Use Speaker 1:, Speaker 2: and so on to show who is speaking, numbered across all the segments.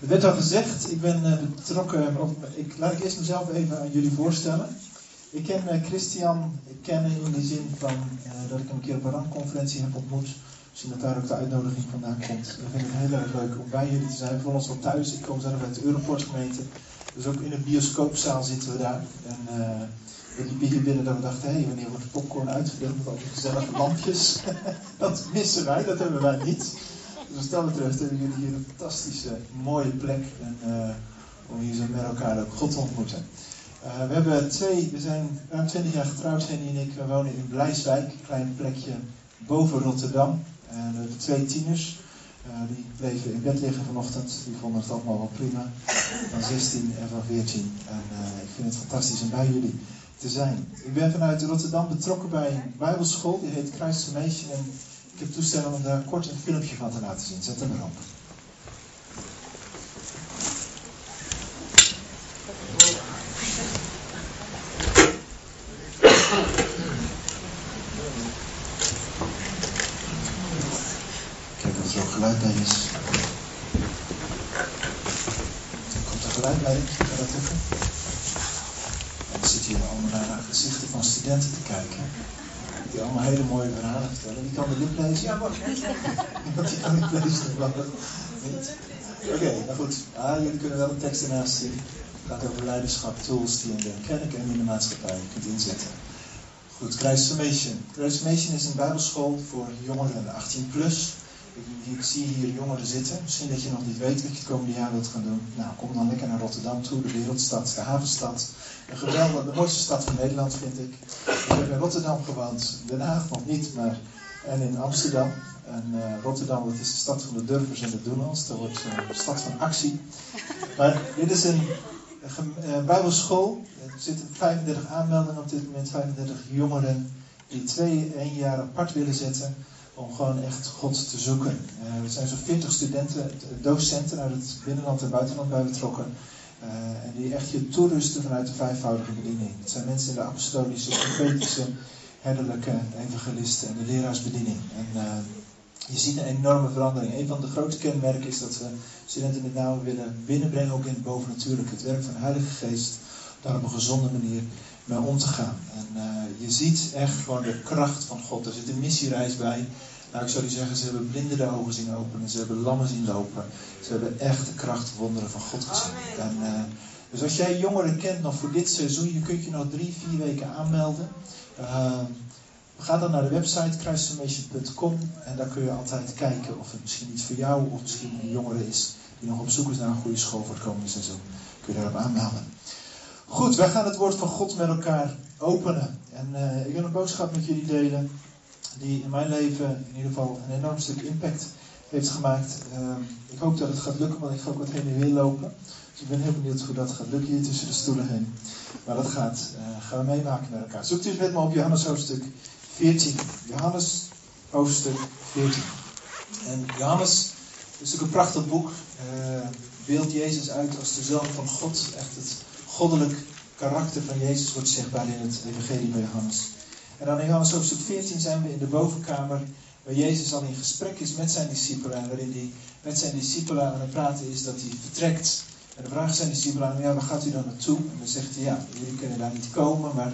Speaker 1: Er werd al gezegd, ik ben eh, betrokken, ik, laat ik eerst mezelf even aan jullie voorstellen. Ik ken uh, Christian kennen in de zin van uh, dat ik hem een keer op een randconferentie heb ontmoet. Misschien dat daar ook de uitnodiging vandaan komt. We vinden het heel erg leuk om bij jullie te zijn. Voelen ons wel thuis. Ik kom zelf uit de Europort gemeente. Dus ook in een bioscoopzaal zitten we daar. En we liepen hier binnen dat we dachten, hé, hey, wanneer wordt de popcorn uitgedeeld met al die gezellige lampjes? dat missen wij, dat hebben wij niet. Dus dat betreft hebben jullie hier een fantastische, mooie plek. En, uh, om hier zo met elkaar ook God te ontmoeten. Uh, we hebben twee, we zijn ruim 20 jaar getrouwd, Jenny en ik. We wonen in Blijswijk, een klein plekje boven Rotterdam. En we hebben twee tieners. Uh, die bleven in bed liggen vanochtend. Die vonden het allemaal wel prima. Van 16 en van 14. En ik vind het fantastisch om bij jullie te zijn. Ik ben vanuit Rotterdam betrokken bij een bijbelschool. Die heet Christformation. En ik heb toestemming om daar kort een filmpje van te laten zien. Zet hem erop. Kijk of er ook geluid bij is. Komt er geluid bij? Ga dat even? Ik zit hier allemaal naar gezichten van studenten te kijken die allemaal hele mooie verhalen lezen? Ja, maar. Iemand die toevallig. Niet? Oké, okay, nou goed. Ah, jullie kunnen wel de tekst ernaast zien. Het gaat over leiderschap, tools die in de kerk en in de maatschappij kunt inzetten. Goed, Christformation. Christformation is een bijbelschool voor jongeren 18 plus. Ik, ik, zie hier jongeren zitten. Misschien dat je nog niet weet wat je het komende jaar wilt gaan doen. Nou, kom dan lekker naar Rotterdam toe, de wereldstad, de havenstad. Een geweldige, de mooiste stad van Nederland vind ik. Ik heb in Rotterdam gewoond, Den Haag nog niet, maar en in Amsterdam. En uh, Rotterdam, dat is de stad van de durvers en de doeners. Dat wordt uh, de stad van actie. Maar dit is een uh, bijbelschool. Er zitten 35 aanmeldingen op dit moment, 35 jongeren die twee, één jaar apart willen zetten om gewoon echt God te zoeken. Uh, er zijn zo'n 40 studenten, docenten uit het binnenland en buitenland bij betrokken. Uh, en die echt je toerusten vanuit de vijfvoudige bediening. Het zijn mensen in de apostolische, profetische, herderlijke evangelisten en de leraarsbediening. En uh, je ziet een enorme verandering. Een van de grote kenmerken is dat we studenten met name willen binnenbrengen, ook in het bovennatuurlijke. Het werk van de Heilige Geest, daar op een gezonde manier mee om te gaan. En uh, je ziet echt gewoon de kracht van God. Er zit een missiereis bij. Nou, ik zou u zeggen, ze hebben blinden de ogen zien openen. Ze hebben lammen zien lopen. Ze hebben echt de kracht, wonderen van God gezien. En, uh, dus als jij jongeren kent nog voor dit seizoen, je kunt je nog drie, vier weken aanmelden. Uh, ga dan naar de website christformation.com en daar kun je altijd kijken of het misschien iets voor jou of misschien een jongere is die nog op zoek is naar een goede school voor het komende seizoen. Kun je daarop aanmelden. Goed, wij gaan het woord van God met elkaar openen. En uh, ik wil een boodschap met jullie delen die in mijn leven in ieder geval een enorm stuk impact heeft gemaakt. Uh, ik hoop dat het gaat lukken, want ik ga ook wat heen en weer lopen. Dus ik ben heel benieuwd hoe dat gaat lukken hier tussen de stoelen heen. Maar dat gaat, uh, gaan we meemaken met elkaar. Zoekt u eens met me op Johannes hoofdstuk 14. Johannes hoofdstuk 14. En Johannes is natuurlijk een prachtig boek. Uh, beeldt Jezus uit als de zoon van God. Echt het goddelijk karakter van Jezus wordt zichtbaar in het evangelie bij Johannes. En dan in Johannes hoofdstuk 14 zijn we in de bovenkamer waar Jezus al in gesprek is met zijn discipelen. En waarin hij met zijn discipelen aan het praten is dat hij vertrekt. En dan vraagt zijn discipelen aan hem, ja, waar gaat u dan naartoe? En dan zegt hij, ja, jullie kunnen daar niet komen, maar...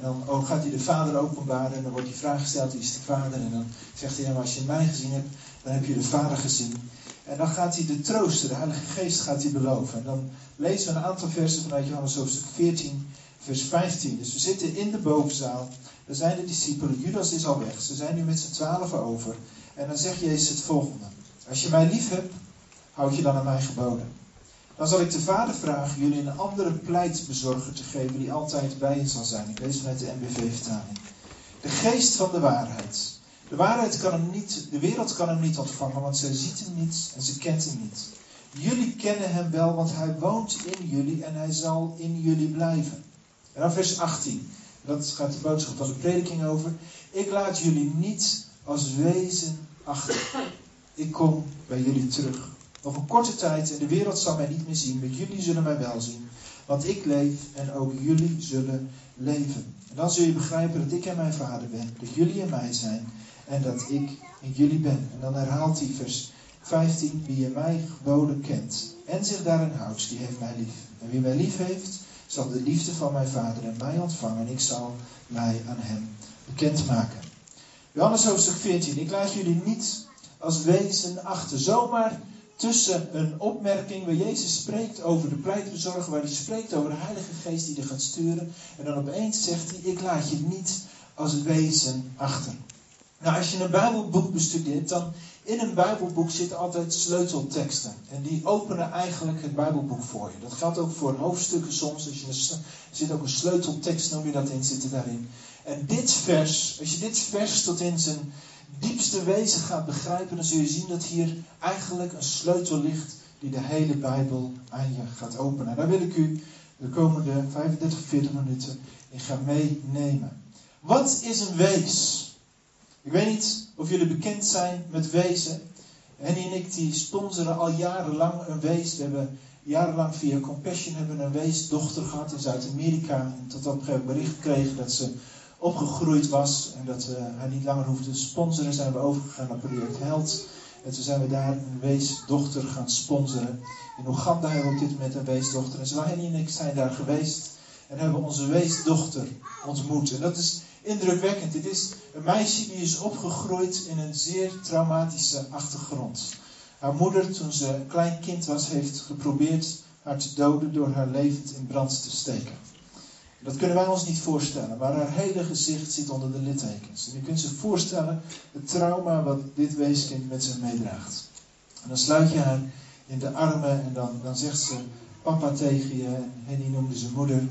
Speaker 1: Dan oh, gaat hij de Vader openbaren en dan wordt die vraag gesteld, wie is de Vader? En dan zegt hij, ja, als je mij gezien hebt, dan heb je de Vader gezien. En dan gaat hij de trooster, de Heilige Geest, gaat hij beloven. En dan lezen we een aantal versen vanuit Johannes hoofdstuk 14, vers 15. Dus we zitten in de bovenzaal. Er zijn de discipelen. Judas is al weg. Ze zijn nu met z'n twaalf over. En dan zegt Jezus het volgende. Als je mij lief hebt, houd je dan aan mij geboden. Dan zal ik de Vader vragen jullie een andere pleitbezorger te geven die altijd bij je zal zijn. Ik lees vanuit de MBV-vertaling. De geest van de waarheid. De waarheid kan hem niet, de wereld kan hem niet ontvangen, want zij ziet hem niet en ze kent hem niet. Jullie kennen hem wel, want hij woont in jullie en hij zal in jullie blijven. En dan vers 18. Dat gaat de boodschap van de prediking over. Ik laat jullie niet als wezen achter. Ik kom bij jullie terug. Een korte tijd en de wereld zal mij niet meer zien, maar jullie zullen mij wel zien. Want ik leef en ook jullie zullen leven. En dan zul je begrijpen dat ik en mijn vader ben, dat jullie in mij zijn en dat ik in jullie ben. En dan herhaalt hij vers 15. Wie in mij geboden kent en zich daarin houdt, die heeft mij lief. En wie mij lief heeft, zal de liefde van mijn vader en mij ontvangen. En ik zal mij aan hem bekendmaken. Johannes hoofdstuk 14. Ik laat jullie niet als wezen achter. Zomaar tussen een opmerking waar Jezus spreekt over de pleitbezorger, waar hij spreekt over de Heilige Geest die er gaat sturen. En dan opeens zegt hij, ik laat je niet als wezen achter. Nou, als je een Bijbelboek bestudeert, dan in een Bijbelboek zitten altijd sleutelteksten. En die openen eigenlijk het Bijbelboek voor je. Dat geldt ook voor hoofdstukken soms. Als je er zit ook een sleuteltekst, noem je dat in, zit er daarin. En dit vers, als je dit vers tot in zijn diepste wezen gaat begrijpen, dan zul je zien dat hier eigenlijk een sleutel ligt die de hele Bijbel aan je gaat openen. Daar wil ik u de komende 35, 40 minuten in gaan meenemen. Wat is een wees? Ik weet niet of jullie bekend zijn met wezen. Henny en ik die sponsoren al jarenlang een wees. We hebben jarenlang via Compassion hebben een weesdochter gehad in Zuid-Amerika. En tot op een gegeven bericht gekregen dat ze opgegroeid was en dat we haar niet langer hoefden te sponsoren, zijn we overgegaan naar Project Held. En toen zijn we daar een weesdochter gaan sponsoren. In Oeganda hebben we op dit moment een weesdochter. En Zwaheni en ik zijn daar geweest en hebben onze weesdochter ontmoet. En dat is indrukwekkend. Dit is een meisje die is opgegroeid in een zeer traumatische achtergrond. Haar moeder, toen ze een klein kind was, heeft geprobeerd haar te doden door haar levend in brand te steken. Dat kunnen wij ons niet voorstellen, maar haar hele gezicht zit onder de littekens. En je kunt zich voorstellen het trauma wat dit weeskind met zich meedraagt. En dan sluit je haar in de armen en dan, dan zegt ze papa tegen je. En Henny noemde zijn moeder.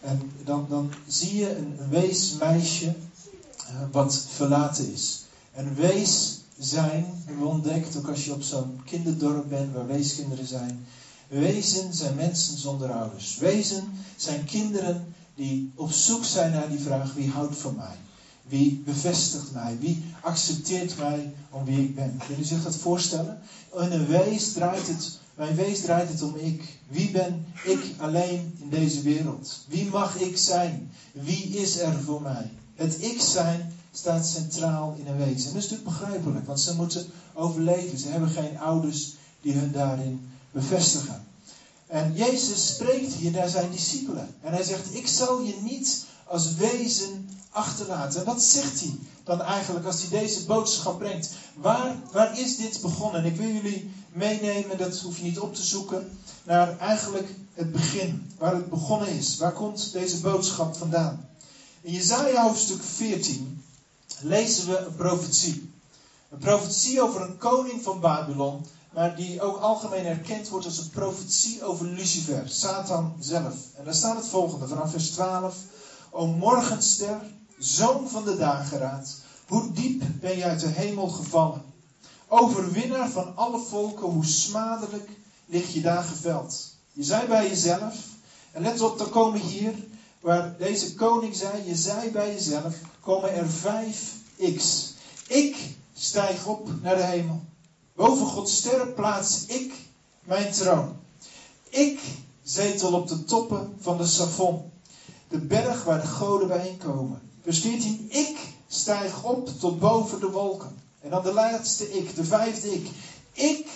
Speaker 1: En dan, dan zie je een, weesmeisje uh, wat verlaten is. En wees zijn, hebben ontdekt, ook als je op zo'n kinderdorp bent waar weeskinderen zijn. Wezen zijn mensen zonder ouders. Wezen zijn kinderen die op zoek zijn naar die vraag: wie houdt van mij? Wie bevestigt mij? Wie accepteert mij om wie ik ben? Kun je zich dat voorstellen? In een wees draait het, mijn wees draait het om ik. Wie ben ik alleen in deze wereld? Wie mag ik zijn? Wie is er voor mij? Het ik zijn staat centraal in een wees. En dat is natuurlijk begrijpelijk, want ze moeten overleven. Ze hebben geen ouders die hun daarin bevestigen. En Jezus spreekt hier naar zijn discipelen. En hij zegt, ik zal je niet als wezen achterlaten. En wat zegt hij dan eigenlijk als hij deze boodschap brengt? Waar, waar is dit begonnen? En ik wil jullie meenemen, dat hoef je niet op te zoeken, naar eigenlijk het begin. Waar het begonnen is. Waar komt deze boodschap vandaan? In Jezaja hoofdstuk 14 lezen we een profetie. Een profetie over een koning van Babylon maar die ook algemeen erkend wordt als een profetie over Lucifer, Satan zelf. En daar staat het volgende vanaf vers 12. O morgenster, zoon van de dageraad, hoe diep ben je uit de hemel gevallen? Overwinnaar van alle volken, hoe smadelijk lig je daar geveld? Je zei bij jezelf, en let op, dan komen hier, waar deze koning zei, je zei bij jezelf, komen er vijf x. Ik stijg op naar de hemel. Boven Gods sterren plaats ik mijn troon. Ik zetel op de toppen van de Savon, de berg waar de goden bijeenkomen. Vers 14, ik stijg op tot boven de wolken. En dan de laatste ik, de vijfde ik. Ik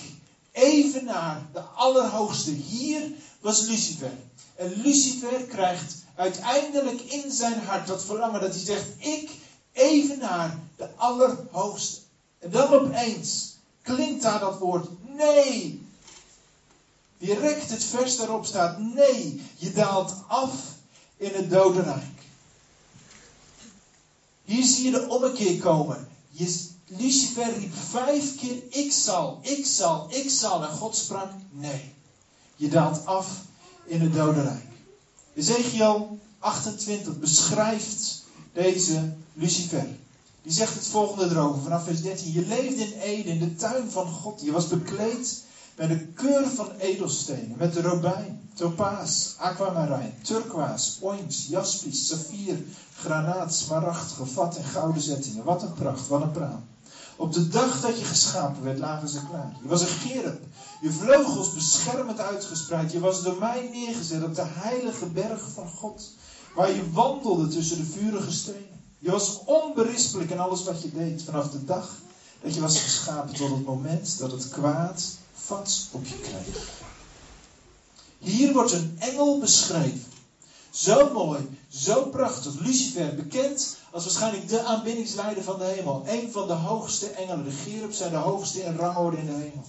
Speaker 1: evenaar de Allerhoogste. Hier was Lucifer. En Lucifer krijgt uiteindelijk in zijn hart dat verlangen dat hij zegt, ik evenaar de Allerhoogste. En dan opeens klinkt daar dat woord nee. Direct het vers daarop staat nee. Je daalt af in het dodenrijk. Hier zie je de ommekeer komen. Je, Lucifer riep vijf keer ik zal, ik zal, ik zal. En God sprak nee. Je daalt af in het dodenrijk. Ezekiel 28 beschrijft deze Lucifer. Die zegt het volgende erover, vanaf vers 13. Je leefde in Eden, in de tuin van God. Je was bekleed met de keur van edelstenen. Met de robijn, topaas, aquamarijn, turkoois, oins, jaspis, saffier, granaat, smaragd, gevat en gouden zettingen. Wat een pracht, wat een praal. Op de dag dat je geschapen werd, lagen ze klaar. Je was een gerub. Je vleugels beschermend uitgespreid. Je was door mij neergezet op de heilige berg van God. Waar je wandelde tussen de vurige stenen. Je was onberispelijk in alles wat je deed vanaf de dag dat je was geschapen tot het moment dat het kwaad vat op je kreeg. Hier wordt een engel beschreven. Zo mooi, zo prachtig. Lucifer, bekend als waarschijnlijk de aanbiddingsleider van de hemel. Een van de hoogste engelen. De Gerubs zijn de hoogste in rangorde in de hemel.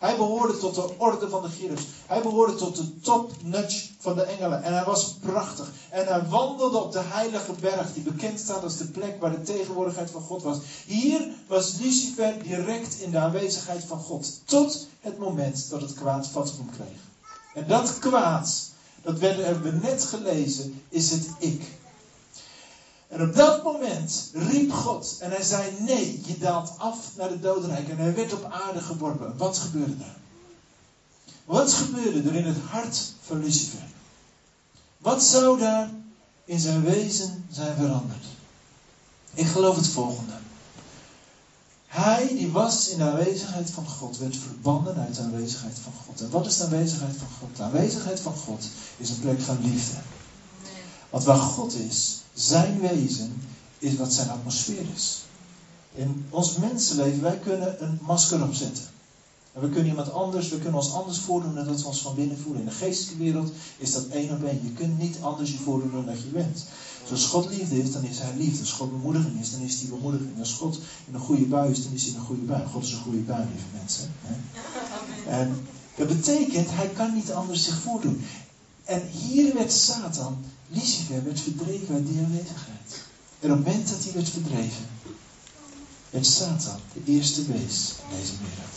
Speaker 1: Hij behoorde tot de orde van de Gerubs. Hij behoorde tot de top-notch van de engelen. En hij was prachtig. En hij wandelde op de heilige berg, die bekend staat als de plek waar de tegenwoordigheid van God was. Hier was Lucifer direct in de aanwezigheid van God. Tot het moment dat het kwaad vat kreeg. En dat kwaad, dat hebben we net gelezen, is het ik. En op dat moment riep God en hij zei: Nee, je daalt af naar de doodrijk. En hij werd op aarde geworpen. Wat gebeurde er? Wat gebeurde er in het hart van Lucifer? Wat zou daar in zijn wezen zijn veranderd? Ik geloof het volgende. Hij die was in de aanwezigheid van God, werd verbannen uit de aanwezigheid van God. En wat is de aanwezigheid van God? De aanwezigheid van God is een plek van liefde. Want waar God is, zijn wezen, is wat zijn atmosfeer is. In ons mensenleven, wij kunnen een masker opzetten. En we kunnen iemand anders, we kunnen ons anders voordoen dan dat we ons van binnen voelen. In de geestelijke wereld is dat één op één. Je kunt niet anders je voordoen dan dat je bent. Als God liefde is, dan is hij liefde. Als God bemoediging is, dan is hij bemoediging. Als God in een goede bui is, dan is hij een goede bui. God is een goede bui, lieve mensen. En dat betekent, hij kan niet anders zich voordoen. En hier werd Satan, Lucifer, werd verdreven uit die aanwezigheid. En op het moment dat hij werd verdreven, werd Satan de eerste wees in deze wereld.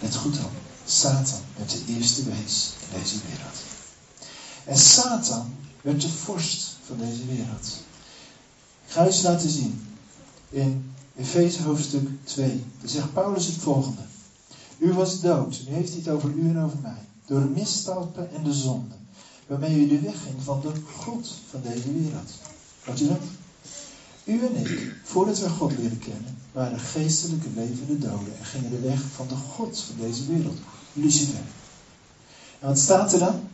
Speaker 1: Let goed op. Satan werd de eerste wees in deze wereld. En Satan werd de vorst van deze wereld. Ik ga eens laten zien. In Efeze hoofdstuk 2. Dan zegt Paulus het volgende. U was dood. Nu heeft hij het over u en over mij. Door misstappen en de zonden. Waarmee u de weg ging van de God van deze wereld. Wat u dat? U en ik, voordat wij God leren kennen, waren geestelijke levende doden en gingen de weg van de God van deze wereld, Lucifer. En wat staat er dan?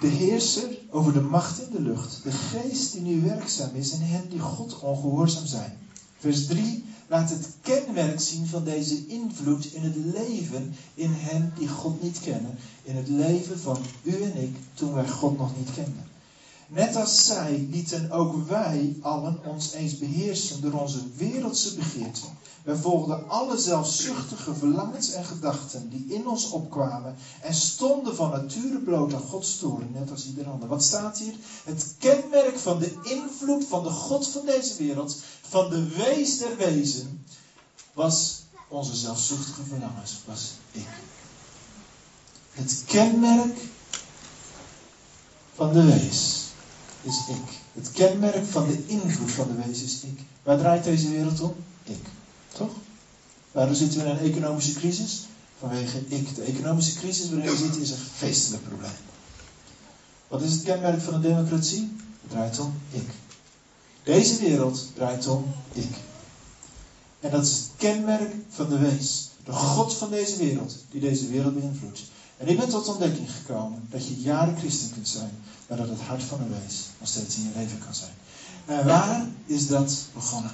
Speaker 1: De heerser over de macht in de lucht, de geest die nu werkzaam is en hen die God ongehoorzaam zijn. Vers 3 laat het kenmerk zien van deze invloed in het leven in hen die God niet kennen. In het leven van u en ik toen wij God nog niet kenden. Net als zij lieten ook wij allen ons eens beheersen door onze wereldse begeerten. Wij volgden alle zelfzuchtige verlangens en gedachten die in ons opkwamen en stonden van nature bloot aan Gods toren, net als ieder ander. Wat staat hier? Het kenmerk van de invloed van de God van deze wereld, van de wees der wezen, was onze zelfzuchtige verlangens, was ik. Het kenmerk van de wees is ik. Het kenmerk van de invloed van de wees is ik. Waar draait deze wereld om? Ik. Toch? Waarom zitten we in een economische crisis? Vanwege ik. De economische crisis waarin we zitten is een geestelijk probleem. Wat is het kenmerk van een democratie? Het draait om ik. Deze wereld draait om ik. En dat is het kenmerk van de wees. De God van deze wereld, die deze wereld beïnvloedt. En ik ben tot ontdekking gekomen dat je jaren christen kunt zijn, maar dat het hart van een wees nog steeds in je leven kan zijn. En waar is dat begonnen?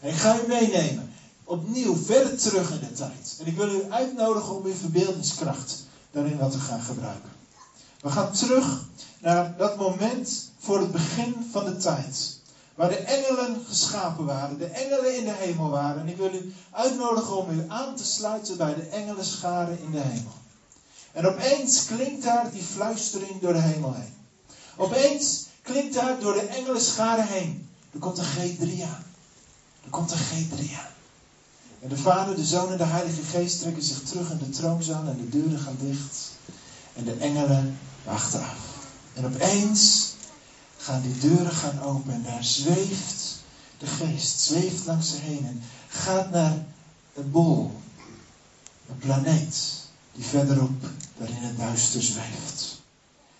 Speaker 1: En ik ga u meenemen, opnieuw verder terug in de tijd. En ik wil u uitnodigen om uw verbeeldingskracht daarin wat te gaan gebruiken. We gaan terug naar dat moment voor het begin van de tijd. Waar de engelen geschapen waren, de engelen in de hemel waren. En ik wil u uitnodigen om u aan te sluiten bij de engelenscharen in de hemel. En opeens klinkt daar die fluistering door de hemel heen. Opeens klinkt daar door de engelenscharen heen. Er komt een G3 aan. Er komt een G3 aan. En de Vader, de Zoon en de Heilige Geest trekken zich terug in de troonzaal en de deuren gaan dicht. En de engelen wachten af. En opeens gaan die deuren gaan open en daar zweeft de geest, zweeft langs ze heen en gaat naar een bol, een planeet die verderop daar in het duister zweeft.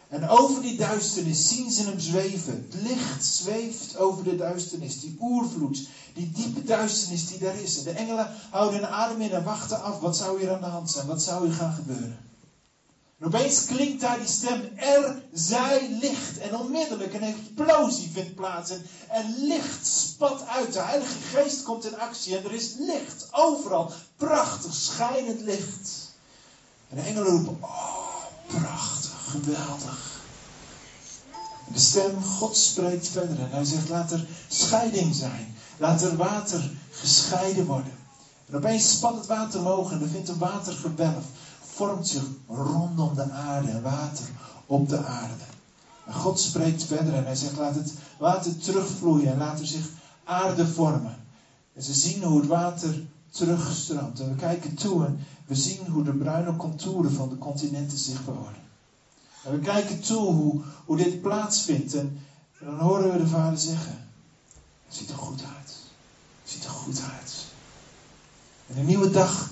Speaker 1: En over die duisternis zien ze hem zweven. Het licht zweeft over de duisternis, die oervloed, die diepe duisternis die daar is. En de engelen houden hun adem in en wachten af. Wat zou hier aan de hand zijn? Wat zou hier gaan gebeuren? En opeens klinkt daar die stem, er zij licht. En onmiddellijk een explosie vindt plaats. En licht spat uit. De Heilige Geest komt in actie. En er is licht overal. Prachtig, schijnend licht. En de engelen roepen, oh, prachtig, geweldig. De stem, God spreekt verder. En hij zegt, laat er scheiding zijn. Laat er water gescheiden worden. En opeens spat het water omhoog en er vindt een watergewelf vormt zich rondom de aarde en water op de aarde. En God spreekt verder en hij zegt: laat het water terugvloeien en laat er zich aarde vormen. En ze zien hoe het water terugstroomt. En we kijken toe en we zien hoe de bruine contouren van de continenten zichtbaar worden. En we kijken toe hoe, hoe dit plaatsvindt. En, en dan horen we de vader zeggen: Het ziet er goed uit. Het ziet er goed uit. En een nieuwe dag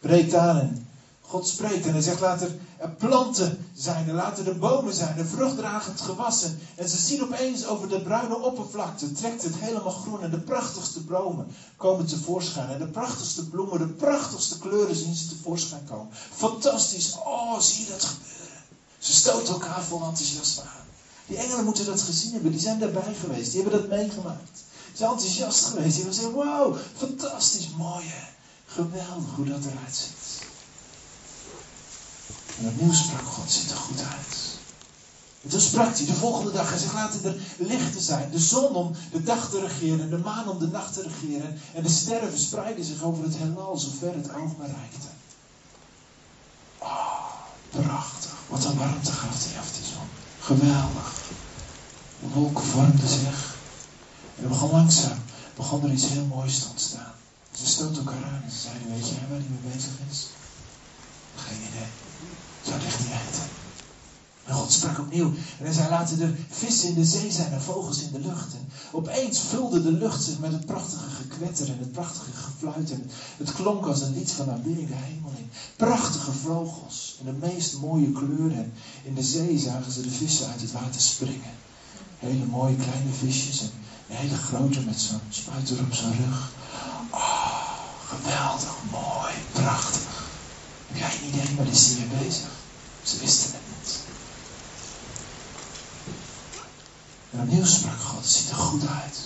Speaker 1: breekt aan en God spreekt en hij zegt: laat er planten zijn, en laten er bomen zijn, een vruchtdragend gewassen. En ze zien opeens over de bruine oppervlakte, trekt het helemaal groen. En de prachtigste bomen komen tevoorschijn. En de prachtigste bloemen, de prachtigste kleuren zien ze tevoorschijn komen. Fantastisch, oh, zie je dat gebeuren? Ze stoten elkaar vol enthousiasme aan. Die engelen moeten dat gezien hebben, die zijn daarbij geweest, die hebben dat meegemaakt. Ze zijn enthousiast geweest, die hebben gezegd: wow, fantastisch, mooi. Geweldig hoe dat eruit ziet. En opnieuw sprak God, ziet er goed uit. En toen sprak hij de volgende dag. Hij zegt, laten er lichten zijn. De zon om de dag te regeren. De maan om de nacht te regeren. En de sterren verspreiden zich over het heelal. Zover het oog maar reikte. Oh, prachtig. Wat een warmte gaf hij af die zon. Geweldig. De wolken vormden zich. En begon langzaam. Begon er iets heel moois te ontstaan. Ze stoten elkaar aan en ze zeiden, weet jij waar hij mee bezig is? Geen idee. Zou het echt niet weten. En God sprak opnieuw. En hij zei, laten er vissen in de zee zijn en vogels in de lucht. En opeens vulde de lucht zich met het prachtige gekwetter en het prachtige gefluit. En het klonk als een lied van aanbidding de hemel in. Prachtige vogels en de meest mooie kleuren. En in de zee zagen ze de vissen uit het water springen. Hele mooie kleine visjes en een hele grote met zo'n spuiter op zijn rug. Oh, geweldig, mooi, prachtig. Heb jij een idee, maar is hier bezig? Ze wisten het niet. En opnieuw sprak God, ziet er goed uit.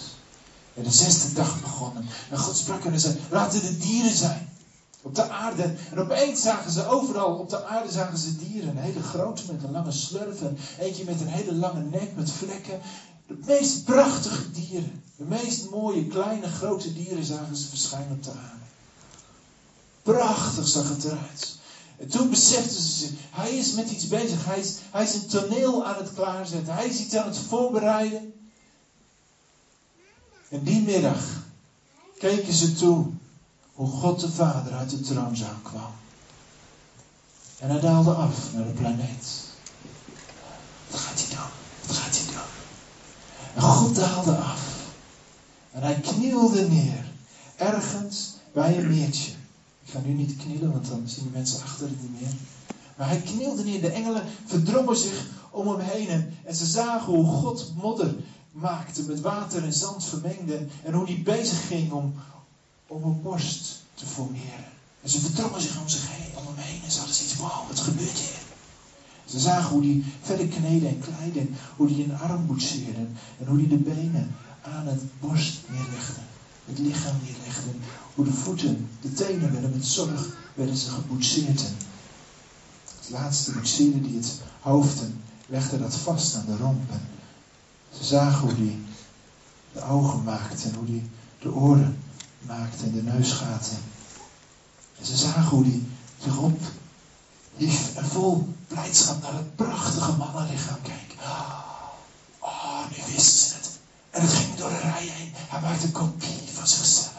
Speaker 1: En de zesde dag begonnen. En God sprak en zei, laten de dieren zijn. Op de aarde. En opeens zagen ze overal op de aarde zagen ze dieren. Een hele grote met een lange slurf. En eentje met een hele lange nek met vlekken. De meest prachtige dieren. De meest mooie, kleine, grote dieren zagen ze verschijnen op de aarde. Prachtig zag het eruit. En toen beseften ze hij is met iets bezig. Hij is, hij is een toneel aan het klaarzetten. Hij is iets aan het voorbereiden. En die middag keken ze toe hoe God de Vader uit de troonzaal kwam. En hij daalde af naar de planeet. Wat gaat hij doen? Wat gaat hij doen? En God daalde af. En hij knielde neer. Ergens bij een meertje. Ik ga nu niet knielen, want dan zien de mensen achter het niet meer. Maar hij knielde neer. De engelen verdrongen zich om hem heen. En, ze zagen hoe God modder maakte met water en zand vermengde. En hoe hij bezig ging om, om een borst te formeren. En ze verdrongen zich om zich heen, om hem heen. En ze hadden zoiets, wauw, wat gebeurt hier? Ze zagen hoe hij verder kneden en kleiden. Hoe hij een arm boetseerde. En hoe hij de benen aan het borst neerlegde het lichaam neerlegde. Hoe de voeten, de tenen werden met zorg werden ze geboetseerd. Het laatste boetseerde die het hoofd en legde dat vast aan de romp. En ze zagen hoe die de ogen maakte en hoe die de oren maakte en de neusgaten. En ze zagen hoe die zich op hief en vol blijdschap naar het prachtige mannenlichaam keek. Oh, nu wisten ze het. En het ging door de rij heen. Hij maakte een kopie van zichzelf.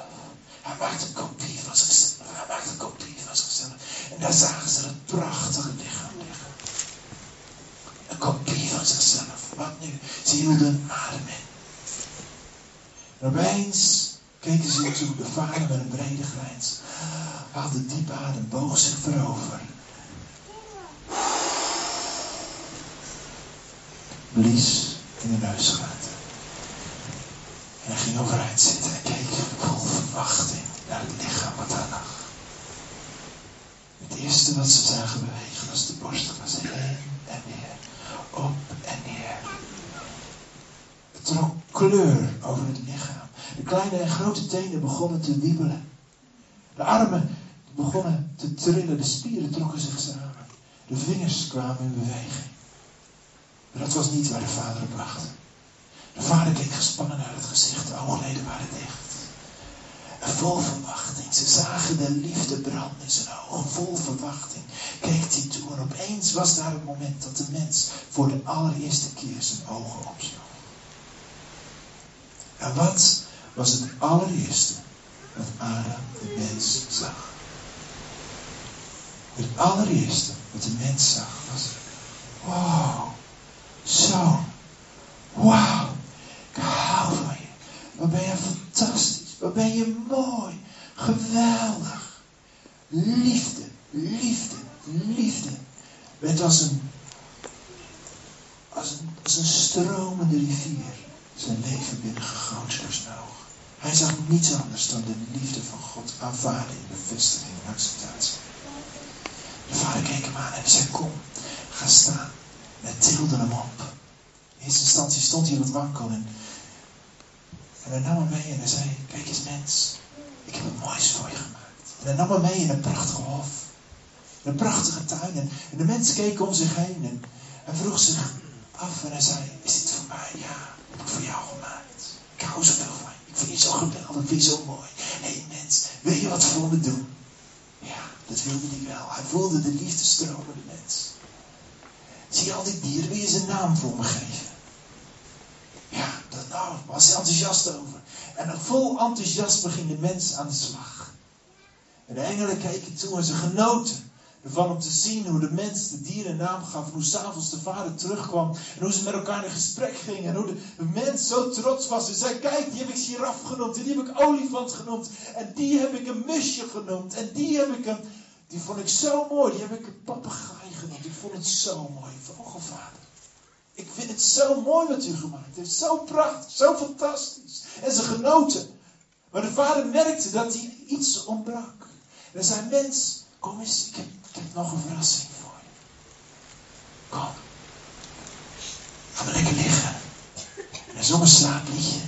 Speaker 1: Hij maakte een kopie van zichzelf. Hij een kopie van zichzelf. En daar zagen ze het prachtige lichaam liggen. Een kopie van zichzelf. Wat nu? Ze hielden adem in. En opeens keken ze toe. De vader met een brede grijns. Haalde diep adem. Boog zich voorover. Blies in de neusgaten. En hij ging overeind zitten en keek verwachting naar het lichaam wat lag. Het eerste wat ze zagen bewegen was de borst van ze heen en weer, op en neer. Het trok kleur over het lichaam. De kleine en grote tenen begonnen te wiebelen. De armen begonnen te trillen, de spieren trokken zich samen. De vingers kwamen in beweging. Maar dat was niet waar de vader op wachtte. De vader keek gespannen naar het gezicht, de oogleden waren dicht. Vol verwachting, ze zagen de liefde branden in zijn ogen, vol verwachting keek hij toe. En opeens was daar het moment dat de mens voor de allereerste keer zijn ogen opsloeg. En wat was het allereerste wat Adam de mens zag? Het allereerste wat de mens zag was, wow, zo, wauw, ik hou van je. Wat ben je fantastisch, wat ben je mooi, geweldig. Liefde, liefde, liefde. Het was een, als een, als een stromende rivier zijn leven binnengegoten door zijn ogen. Hij zag niets anders dan de liefde van God aanvaarden in bevestiging en acceptatie. De vader keek hem aan en zei, kom, ga staan. En tilde hem op. In eerste instantie stond hij wat wankel en, en hij nam hem mee en hij zei, kijk eens mens, ik heb het moois voor je gemaakt. En hij nam hem mee in een prachtige hof. Een prachtige tuin. En, en de mens keek om zich heen en hij vroeg zich af en hij zei, is dit voor mij? Ja, heb ik voor jou gemaakt. Ik hou zoveel van je. Ik vind je zo geweldig, ik vind je zo mooi. Hé hey, mens, wil je wat voor me doen? Ja, dat wilde hij wel. Hij voelde de liefde stromen, de mens. Zie je al die dieren, wil je zijn naam voor me geven? Ja, dat nou, was hij enthousiast over. En vol enthousiasme ging de mens aan de slag. En de engelen keken toe en ze genoten ervan om te zien hoe de mens de dieren naam gaf. En hoe s'avonds de vader terugkwam. En hoe ze met elkaar in gesprek gingen. En hoe de, de mens zo trots was. En zei, kijk, die heb ik giraf genoemd. En die heb ik olifant genoemd. En die heb ik een musje genoemd. En die heb ik een... Die vond ik zo mooi. Die heb ik een papegaai genoemd. Ik vond het zo mooi. Vogelvader. Ik vind het zo mooi wat u gemaakt heeft. Zo prachtig. Zo fantastisch. En ze genoten. Maar de vader merkte dat hij iets ontbrak. En zei, mens, kom eens. Ik heb nog een verrassing voor je. Kom. Ga maar lekker liggen. En hij zong een slaapliedje.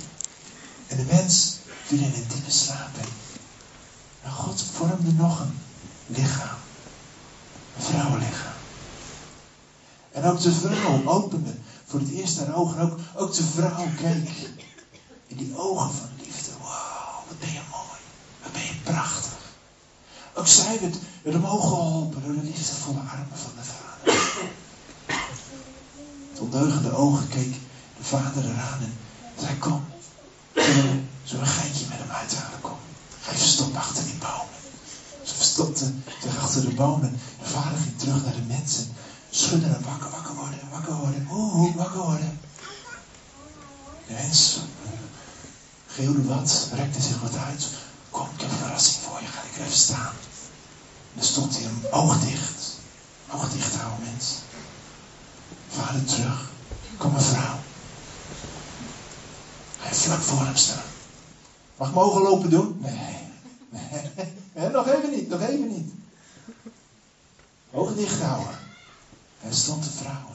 Speaker 1: En de mens viel in een diepe slaap. En God vormde nog een lichaam. Een vrouwenlichaam. En ook de vrouw opende voor het eerst haar ogen. Ook, ook de vrouw keek in die ogen van liefde. Wauw, wat ben je mooi. Wat ben je prachtig. Ook zij werd, werd omhoog geholpen door de liefdevolle armen van de vader. Met ondeugende ogen keek de vader eraan en zei: Kom, zullen we een geitje met hem uithalen? Kom, ga even stop achter die bomen. Ze verstopte zich achter de bomen. De vader ging terug naar de mensen. Schudde en wakker, wakker worden, wakker worden. Oeh, wakker worden. De mens geeuwde wat, rekte zich wat uit. Kom, ik heb een verrassing voor je. Ga ik even staan. En dan stond hij hem oog dicht. Oog dicht houden, mens. Vader terug. Kom mevrouw. Hij vlak voor hem staan. Mag ik mogen lopen doen? Nee. nee. nog even niet, nog even niet. Ogen dicht houden. En stond de vrouw.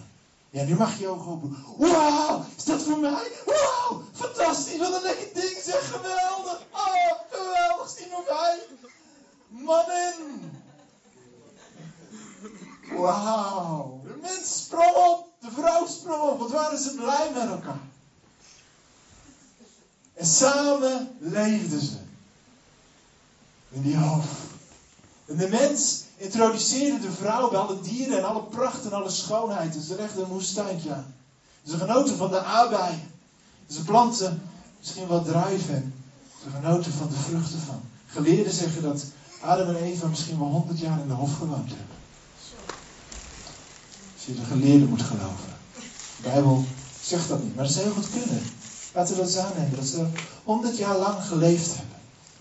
Speaker 1: Ja, nu mag je ogen open. Wauw, is dat voor mij? Wauw, fantastisch, wat een lekker ding zeg, geweldig. Oh, geweldig, is die voor mij? Mannen. Wauw. De mens sprong op, de vrouw sprong op, wat waren ze blij met elkaar. En samen leefden ze. In die hoofd. En de mens introduceerde de vrouw bij alle dieren en alle pracht en alle schoonheid. En ze legden een woestijntje aan. Ze genoten van de aardbeien. Ze planten misschien wat druiven. Ze genoten van de vruchten van. Geleerden zeggen dat Adam en Eva misschien wel honderd jaar in de hof gewoond hebben. Als je de geleerden moet geloven. De Bijbel zegt dat niet, maar dat zou heel goed kunnen. Laten we dat eens aannemen, dat ze honderd jaar lang geleefd hebben.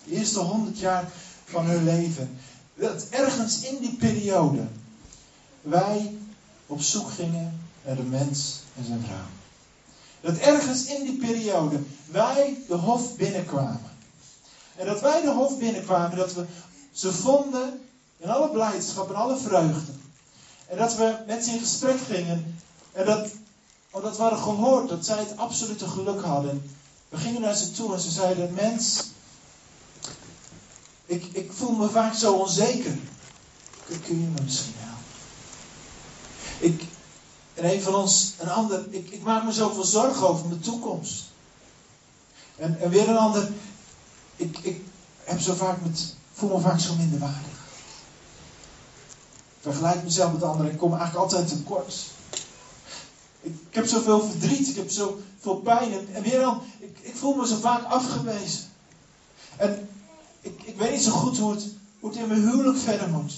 Speaker 1: De eerste honderd jaar van hun leven. Dat ergens in die periode wij op zoek gingen naar de mens en zijn vrouw. Dat ergens in die periode wij de hof binnenkwamen. En dat wij de hof binnenkwamen, dat we ze vonden in alle blijdschap en alle vreugde. En dat we met ze in gesprek gingen. En dat, omdat we hadden gehoord dat zij het absolute geluk hadden. We gingen naar ze toe en ze zeiden: Mens, ik, ik voel me vaak zo onzeker. Kun je me misschien helpen? Ik, en een van ons, een ander, ik, ik maak me zoveel zorgen over mijn toekomst. En, en weer een ander, ik, ik heb zo vaak met, voel me vaak zo minderwaardig. Ik vergelijk mezelf met anderen, ik kom eigenlijk altijd tekort. Ik, ik heb zoveel verdriet, ik heb zoveel pijn. En, weer dan, ik, ik voel me zo vaak afgewezen. En ik, ik weet niet zo goed hoe het, hoe het in mijn huwelijk verder moet.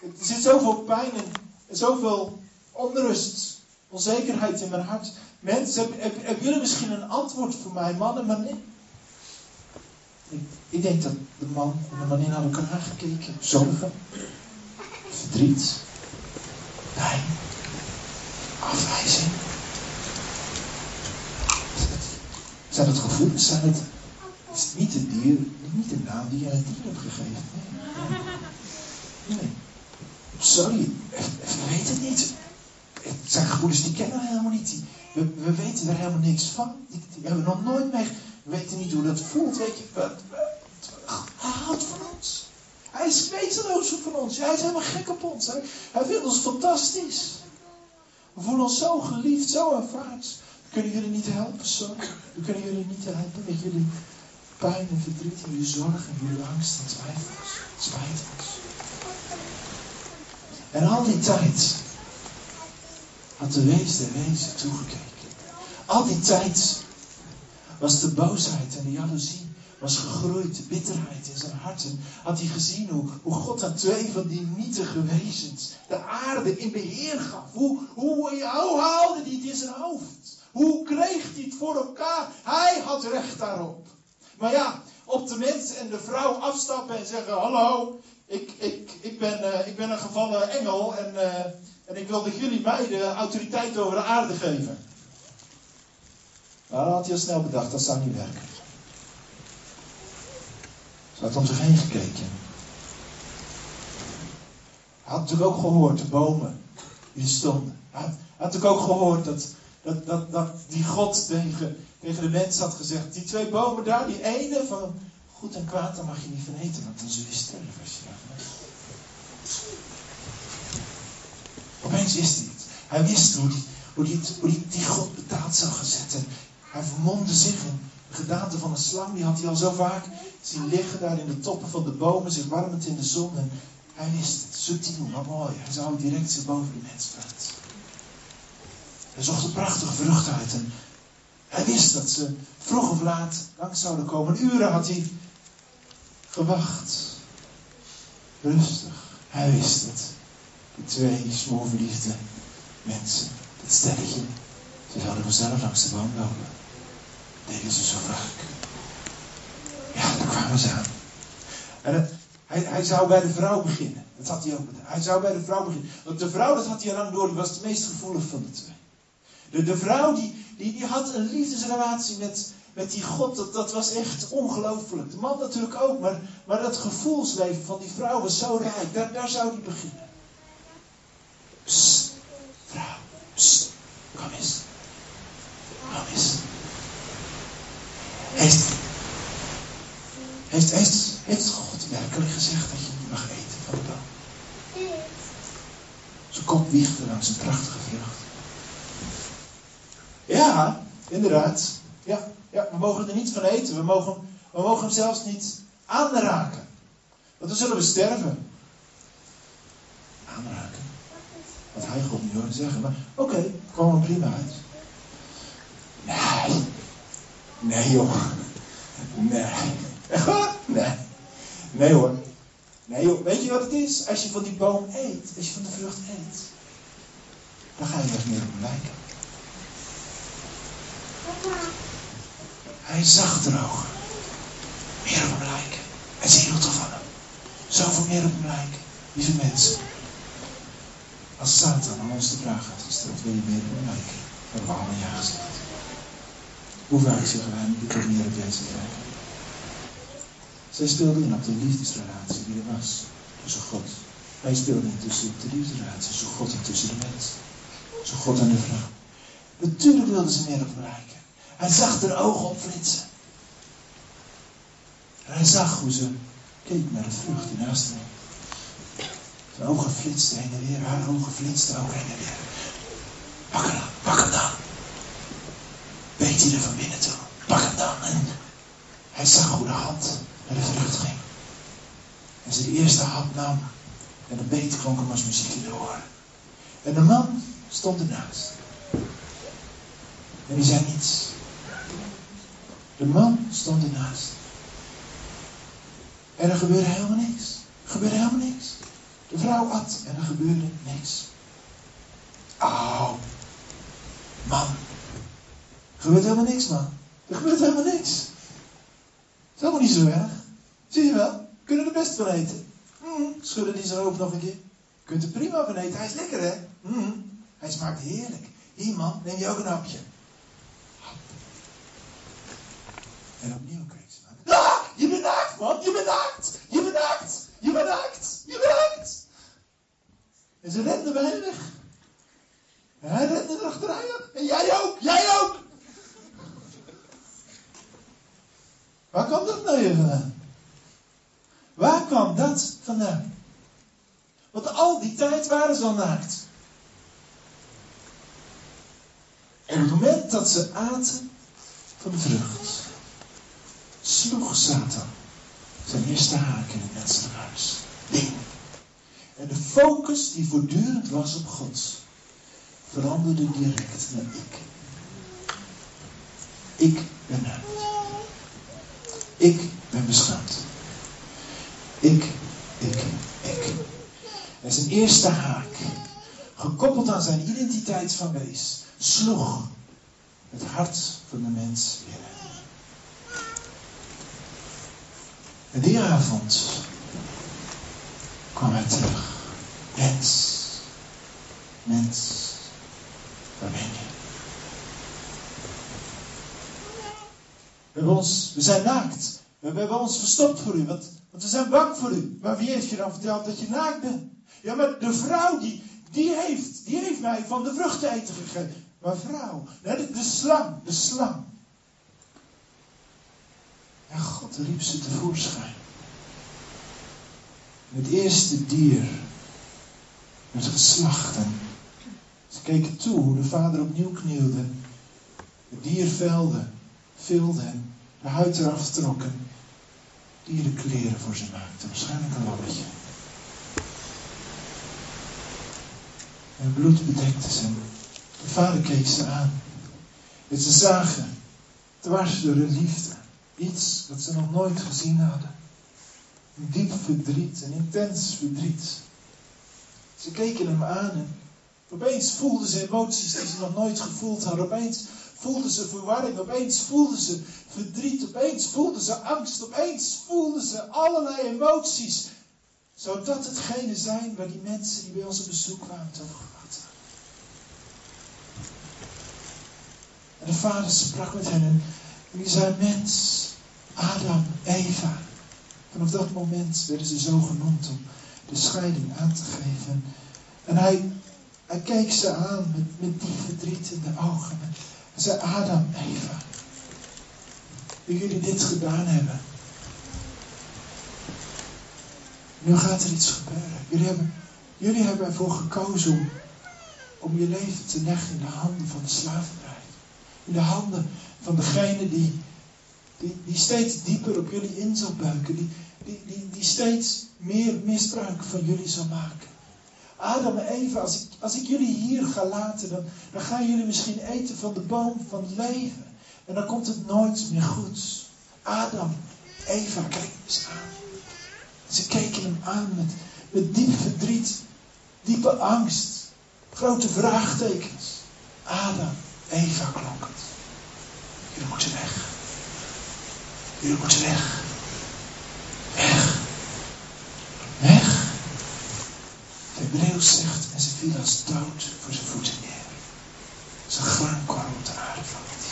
Speaker 1: Er zit zoveel pijn en, en zoveel onrust, onzekerheid in mijn hart. Mensen, hebben jullie misschien een antwoord voor mij, mannen, maar nee. Ik, ik denk dat de man en de manin naar elkaar aangekeken. Zorgen, verdriet, pijn, afwijzing. Zijn het gevoelens? Zijn het, is het niet de, dier, niet de naam die je aan het dier hebt gegeven? Nee. nee. Sorry, ik weet het niet. Het zijn gevoelens die kennen we helemaal niet. We, we weten er helemaal niks van. Die, hebben we nog nooit mee. We weten niet hoe dat voelt. Weet je, wat, hij houdt van ons. Hij is wezenloos van ons. Hij is helemaal gek op ons. Hij, hij vindt ons fantastisch. We voelen ons zo geliefd, zo aanvaard. We kunnen jullie niet helpen, zo. We kunnen jullie niet helpen met jullie pijn en verdriet en jullie zorg en jullie angst en twijfels. En al die tijd had de wees der wezen toegekeken. Al die tijd was de boosheid en de jaloezie was gegroeid, de bitterheid in zijn hart. En had hij gezien hoe, hoe God aan twee van die nietige wezens de aarde in beheer gaf. Hoe, hoe, hoe haalde hij het in zijn hoofd? Hoe kreeg hij het voor elkaar? Hij had recht daarop. Maar ja, op de mens en de vrouw afstappen en zeggen: Hallo, ik, ik, ik, ben, uh, ik ben een gevallen engel en, uh, en ik wil dat jullie mij de autoriteit over de aarde geven. Nou, dan had hij al snel bedacht, dat zou niet werken. Ze had om zich heen gekeken. Hij had natuurlijk ook gehoord, de bomen die stonden. Hij had, had natuurlijk ook gehoord dat, dat, dat, dat die God tegen, tegen de mens had gezegd: Die twee bomen daar, die ene van goed en kwaad, daar mag je niet van eten, want dan zul je sterven als je daarvan. Opeens wist hij het. Hij wist hoe die, hoe die, hoe die, die God betaald zou gaan zetten. Hij vermomde zich in de gedaante van een slang. Die had hij al zo vaak zien liggen daar in de toppen van de bomen, zich warmend in de zon. En hij wist het, subtiel, maar mooi. Hij zou direct zich boven de mens plaatsen. Hij zocht een prachtige vrucht uit. En hij wist dat ze vroeg of laat langs zouden komen. Uren had hij gewacht. Rustig. Hij wist het. Die twee smoorverliefde mensen, dat stelletje, ze zouden vanzelf langs de boom lopen. Deden ze zo vaak. Ja, daar kwamen ze aan. En hij, hij zou bij de vrouw beginnen. Dat had hij ook gedaan. Hij zou bij de vrouw beginnen. Want de vrouw, dat had hij al lang door, die was de meest gevoelig van de twee. De, de vrouw, die, die, die had een liefdesrelatie met, met die God. Dat, dat was echt ongelooflijk. De man natuurlijk ook, maar, maar dat gevoelsleven van die vrouw was zo rijk. Daar, daar zou hij beginnen. Psst, vrouw, psst, kom eens. Kom eens. Heeft, heeft, heeft, heeft God werkelijk gezegd dat je niet mag eten van de boom? Zijn kop wiegde langs een prachtige vrucht. Ja, inderdaad. Ja, ja, we mogen er niet van eten. We mogen, we mogen hem zelfs niet aanraken. Want dan zullen we sterven. Aanraken. Wat hij God niet hoorde zeggen. Maar oké, okay, kwam er prima uit. Nee. Nee joh. Nee. Nee. Nee hoor. Nee joh. Weet je wat het is? Als je van die boom eet. Als je van de vrucht eet. Dan ga je er meer op lijken. Hij zag droog. Meer op hem lijken. En ze hield van hem. Zoveel meer op hem lijken. Lieve mensen. Als Satan aan ons de vraag had gesteld, wil je meer op hem lijken? Hebben we allemaal ja gezegd. Hoe vaak zeggen wij ik wil meer op deze lijken? Zij speelde in op de liefdesrelatie die er was tussen God. Hij speelde in tussen de liefdesrelatie tussen God en tussen de mens. Tussen God en de vrouw. Natuurlijk wilden ze meer lijken. Hij zag haar ogen opflitsen. En hij zag hoe ze keek naar de vrucht die naast hem. Zijn ogen flitsten heen en weer, haar ogen flitsten ook heen en weer. Pak hem dan, pak hem dan. Weet hij er van binnen toe. Pak hem dan. En hij zag hoe de hand naar de vrucht ging. En ze de eerste hap nam. En de beet klonk hem als muziek in de oren. En de man stond ernaast. En die zei niets. De man stond ernaast. En er gebeurde helemaal niks. Er gebeurde helemaal niks. De vrouw at en er gebeurde niks. Oh, man. Er gebeurt helemaal niks, man. Er gebeurt helemaal niks. Het is helemaal niet zo erg. Zie je wel? We kunnen er best van eten. Mm, schudden die zijn hoofd nog een keer. Kunt er prima van eten. Hij is lekker, hè? Mm, hij smaakt heerlijk. Hier, man, neem je ook een hapje. En opnieuw kreeg ze. Ah, je bent naakt, man. Je bent naakt. Je bent naakt. Je bent naakt. Je bent naakt. En ze rende weg. En hij rende erachteraan. En jij ook. Jij ook. Waar kwam dat nou weer vandaan? Waar kwam dat vandaan? Want al die tijd waren ze al naakt. En op het moment dat ze aten van de vrucht, sloeg Satan zijn eerste haak in het menselijk huis. Ding. En de focus die voortdurend was op God, veranderde direct naar ik. Ik ben naakt. Ik ben beschaamd. Ik, ik, ik. En zijn eerste haak, gekoppeld aan zijn identiteit van wees, sloeg het hart van de mens binnen. En die avond kwam hij terug. Mens, mens, waar ben je? We, hebben ons, we zijn naakt. We hebben ons verstopt voor u, want, want we zijn bang voor u. Maar wie heeft je dan verteld dat je naakt bent? Ja, maar de vrouw die, die, heeft, die heeft mij van de vrucht te eten gegeven. Maar vrouw, de, de slang, de slang. En God riep ze tevoorschijn. Het eerste dier werd geslacht. En ze keken toe hoe de vader opnieuw knielde. Het dier velde, vilde en de huid eraf trok. En dierenkleren voor ze maakte. Waarschijnlijk een lammetje. En bloed bedekte ze. De vader keek ze aan. En ze zagen, dwars door de liefde, iets wat ze nog nooit gezien hadden. Een diep verdriet, een intens verdriet. Ze keken hem aan en opeens voelden ze emoties die ze nog nooit gevoeld hadden. Opeens voelden ze verwarring, opeens voelden ze verdriet, opeens voelden ze angst, opeens voelden ze allerlei emoties. Zou dat hetgene zijn waar die mensen die bij ons op bezoek kwamen het gehad En de vader sprak met hen die zei, mens, Adam, Eva. Vanaf dat moment werden ze zo genoemd om de scheiding aan te geven. En hij, hij keek ze aan met, met die verdriet in de ogen. Hij zei, Adam, Eva, wie jullie dit gedaan hebben. Nu gaat er iets gebeuren. Jullie hebben, jullie hebben ervoor gekozen om, om je leven te leggen in de handen van de slavernij. In de handen van degene die, die, die steeds dieper op jullie in zal buiken. Die, die, die, steeds meer misbruik van jullie zal maken. Adam en Eva, als ik, als ik jullie hier ga laten, dan, dan gaan jullie misschien eten van de boom van het leven. En dan komt het nooit meer goed. Adam, Eva, kijk eens aan. Ze keken hem aan met, met diep verdriet, diepe angst, grote vraagtekens. Adam, Eva klonk het. Jullie moeten weg. Jullie moeten weg. Weg. Weg. Het Hebreeuws zegt, en ze viel als dood voor zijn voeten neer. Zijn graankorrel op de aarde valt.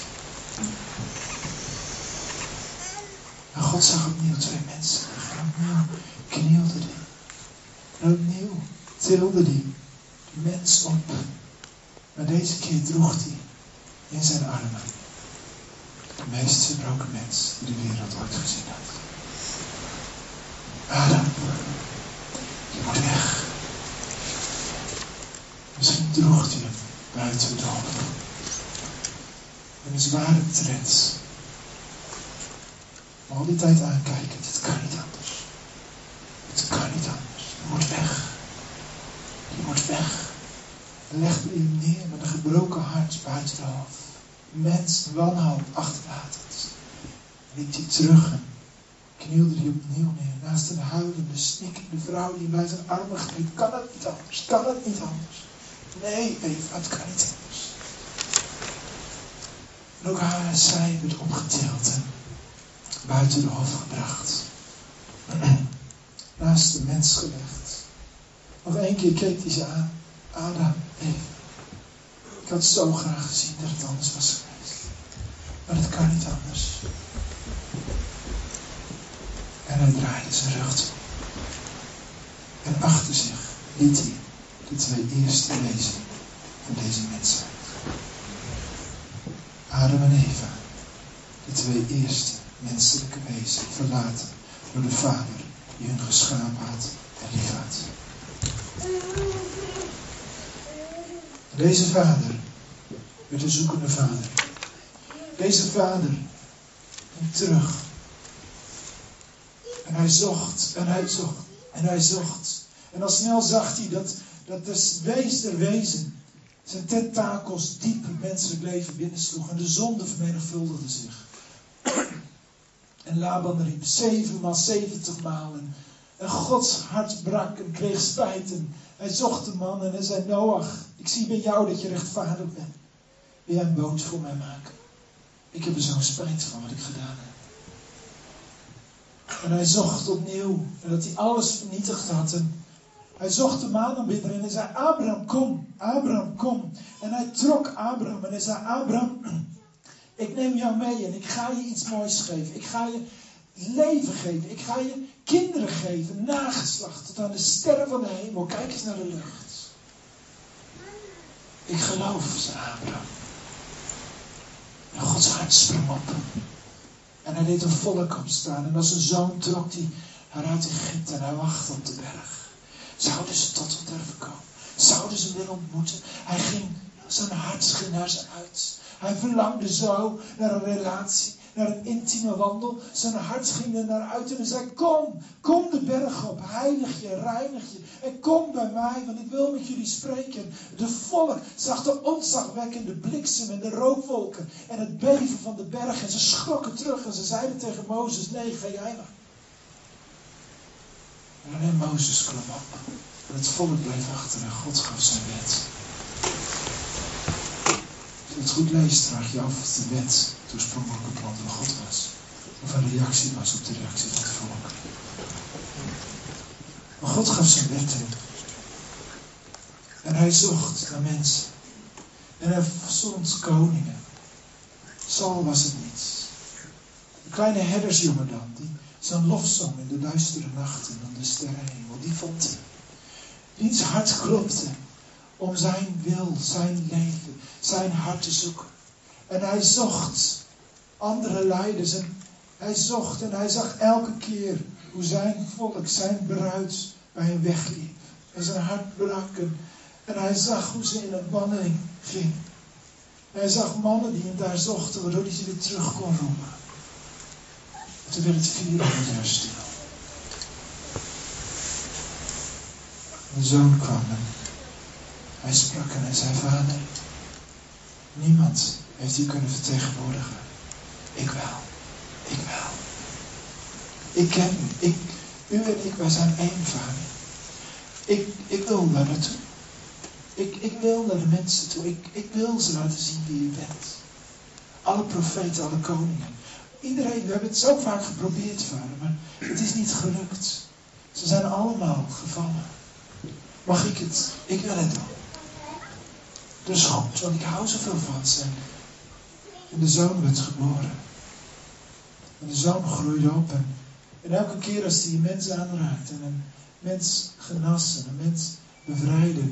Speaker 1: En God zag opnieuw twee mensen. En opnieuw knielde die. En opnieuw tilde die, die mens op. Maar deze keer droeg hij in zijn armen De meest verbroken mens die de wereld ooit gezien had. Adam, je moet weg. Misschien droeg hij hem buiten de hof. En een zware. Maar al die tijd aankijken, dit kan niet anders. Het kan niet anders. Je moet weg. Je moet weg. Legde hem neer met een gebroken hart buiten de hoofd. Mens, wanhoop achterlatend. Liep hij terug en knielde hij opnieuw neer. Naast een huilende, snikkende vrouw die bij zijn armen greep. Kan het niet anders? Kan het niet anders? Nee, Eva, het kan niet anders. En ook haar zij werd opgetild en buiten de hof gebracht. Naast de mens gelegd. Nog één keer keek hij ze aan. Adam, Eva. Ik had zo graag gezien dat het anders was geweest. Maar het kan niet anders. En hij draaide zijn rug toe. En achter zich liet hij de twee eerste wezen van deze mensheid. Adam en Eva, de twee eerste menselijke wezen, verlaten door de Vader die hun geschapen had en lief had. Deze vader werd een zoekende vader. Deze vader kwam terug. En hij zocht, en hij zocht, en hij zocht. En al snel zag hij dat, dat de wees der wezen zijn tentakels diep het menselijk leven binnensloeg. En de zonde vermenigvuldigde zich. En Laban riep zevenmaal, zeventig malen. En Gods hart brak en kreeg spijt. En hij zocht de man en hij zei, Noach, ik zie bij jou dat je rechtvaardig bent. Wil jij een boot voor mij maken? Ik heb er zo'n spijt van wat ik gedaan heb. En hij zocht opnieuw. En dat hij alles vernietigd had. Hij zocht de maanaanbidder en hij zei, Abraham, kom. Abraham, kom. En hij trok Abraham en hij zei, Abraham, ik neem jou mee en ik ga je iets moois geven. Ik ga je leven geven. Ik ga je kinderen geven, nageslacht, tot aan de sterren van de hemel. Kijk eens naar de lucht. Ik geloof, zei Abraham. En Gods hart sprong op. En hij deed een volk opstaan. En als een zoon trok hij haar uit Egypte en hij wachtte op de berg. Zouden ze tot hem durven komen? Zouden ze hem willen ontmoeten? Hij ging, zijn hart ging naar ze uit. Hij verlangde zo naar een relatie naar een intieme wandel. Zijn hart ging er naar uit en hij zei: Kom, kom de berg op, heilig je, reinig je. En kom bij mij, want ik wil met jullie spreken. De volk zag de ontzagwekkende bliksem en de rookwolken en het beven van de berg. En ze schrokken terug en ze zeiden tegen Mozes: Nee, ga jij maar. En alleen Mozes kwam op. En het volk bleef achter en God gaf zijn wet. Het goed leest, vraag je af of de wet het oorspronkelijke plan van God was. Of een reactie was op de reactie van het volk. Maar God gaf zijn wet in. En hij zocht naar mensen. En hij zond koningen. Saul was het niet. Een kleine herdersjongen dan, die zijn lofzong in de duistere nachten van de sterrenhemel, die vond hij. Wiens hart klopte om zijn wil, zijn leven, zijn hart te zoeken. En hij zocht andere leiders en hij zocht en hij zag elke keer hoe zijn volk, zijn bruid bij hem wegliep. En zijn hart brak en, hij zag hoe ze in een wandeling ging. En hij zag mannen die hem daar zochten, waardoor hij ze weer terug kon roepen. Toen werd het vier jaar stil. De zoon kwam hij sprak en hij zei, vader, niemand heeft u kunnen vertegenwoordigen. Ik wel. Ik wel. Ik ken u. Ik, u en ik, wij zijn één, vader. Ik, ik wil daar naartoe. Ik, ik wil naar de mensen toe. Ik, ik wil ze laten zien wie u bent. Alle profeten, alle koningen. Iedereen, we hebben het zo vaak geprobeerd, vader, maar het is niet gelukt. Ze zijn allemaal gevallen. Mag ik het? Ik wil het doen. Dus goed, want ik hou zoveel van ze. En de zoon werd geboren. En de zoon groeide op. En, en elke keer als hij een mens aanraakt en een mens genas en een mens bevrijdde,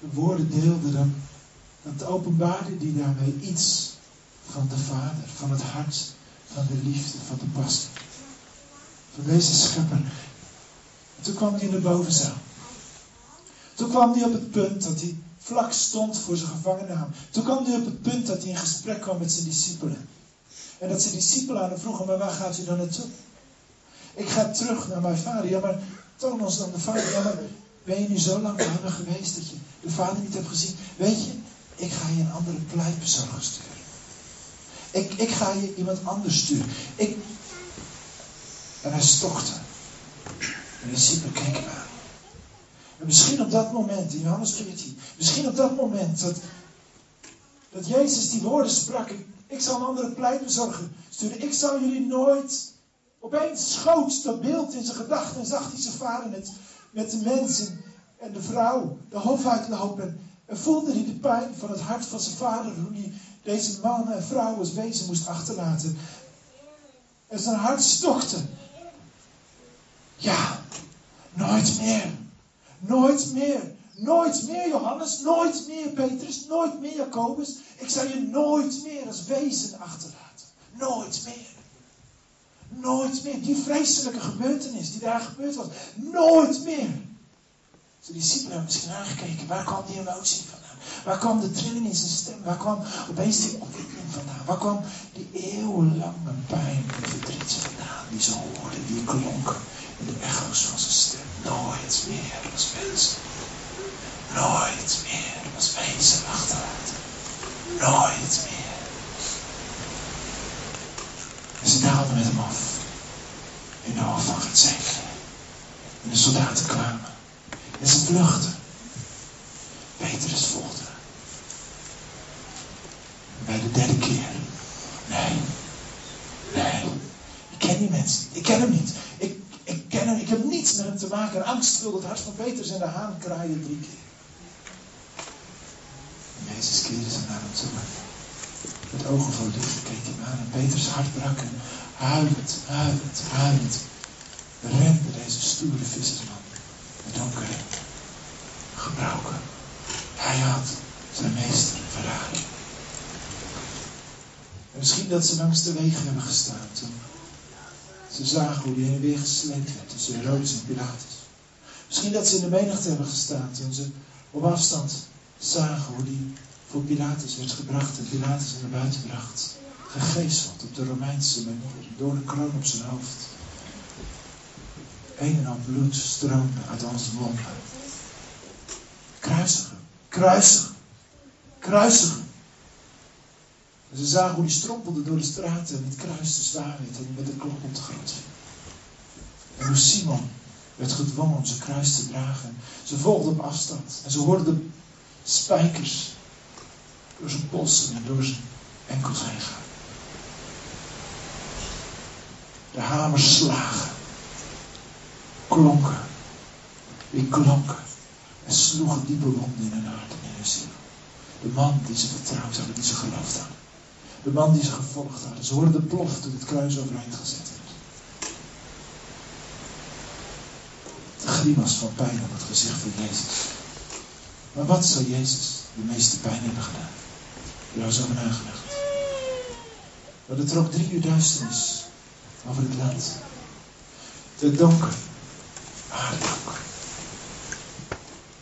Speaker 1: de woorden deelde, dan, dan openbaarde hij daarmee iets van de Vader, van het hart, van de liefde, van de passie. Van deze schepper. toen kwam hij in de bovenzaal. Toen kwam hij op het punt dat hij vlak stond voor zijn gevangennaam. Toen kwam hij op het punt dat hij in gesprek kwam met zijn discipelen. En dat zijn discipelen aan hem vroegen, maar waar gaat u dan naartoe? Ik ga terug naar mijn vader. Ja, maar toon ons dan de vader. Ja, maar ben je nu zo lang bij hem geweest dat je de vader niet hebt gezien? Weet je, ik ga je een andere pleitbezorger sturen. Ik, ik ga je iemand anders sturen. Ik... En hij stokte. En de discipelen keken aan. En misschien op dat moment, in Johannes 14, misschien op dat moment dat, dat Jezus die woorden sprak, ik, zal een andere pleitbezorger sturen. Ik zal jullie nooit. Opeens schoot dat beeld in zijn gedachten en zag hij zijn vader met, met de mensen en de vrouw de hof uitlopen. En voelde hij de pijn van het hart van zijn vader, hoe hij deze man en vrouw als wezen moest achterlaten. En zijn hart stokte. Ja, nooit meer. Nooit meer. Nooit meer, Johannes. Nooit meer, Petrus. Nooit meer, Jacobus. Ik zal je nooit meer als wezen achterlaten. Nooit meer. Nooit meer. Die vreselijke gebeurtenis die daar gebeurd was. Nooit meer. De discipelen hebben misschien aangekeken. Waar kwam die emotie vandaan? Waar kwam de trilling in zijn stem? Waar kwam opeens die opwinding vandaan? Waar kwam die eeuwenlange pijn en verdriet vandaan? Die ze hoorden, die klonken de echo's van zijn stem. Nooit meer als mensen. Nooit meer als wezen achterlaten. Nooit meer. En ze daalden met hem af. In de hoofd van Gethsemane. En de soldaten kwamen. En ze vluchten. Petrus volgde. Bij de derde keer. Nee. Nee. Ik ken die mensen Ik ken hem niet. Niets met hem te maken. angst vulde het hart van Petrus en de haan kraaien drie keer. En Jezus keerde ze naar hem toe. Met ogen vol keek hij aan. En Petrus hart brak en huilend, huilend, huilend. Rende deze stoere vissersman. De donkere. Gebroken. Hij had zijn meester verraden. En misschien dat ze langs de wegen hebben gestaan toen ze zagen hoe die heen en weer gesleept werd tussen Herodes en Pilatus. Misschien dat ze in de menigte hebben gestaan toen ze op afstand zagen hoe die voor Pilatus werd gebracht en Pilatus naar buiten bracht. Gegeeseld op de Romeinse manier, door de kroon op zijn hoofd. Een en al bloed stroomde uit onze wonden. Kruisigen, kruisigen, kruisigen. En ze zagen hoe hij strompelde door de straten en het kruis te zwaar werd en met de klok op de grond En hoe Simon werd gedwongen om zijn kruis te dragen. Ze volgden op afstand en ze hoorden de spijkers door zijn polsen en door zijn enkels heen gaan. De hamers slagen, klonken, die klonken en sloegen diepe wonden in hun en in hun ziel. De man die ze vertrouwd hadden, die ze geloofd hadden. De man die ze gevolgd hadden. Ze hoorden de plof toen het kruis overeind gezet werd. De grimas van pijn op het gezicht van Jezus. Maar wat zou Jezus de meeste pijn hebben gedaan? Daar was over nagedacht. Maar er trok drie uur duisternis over het land. De donker, aardonker.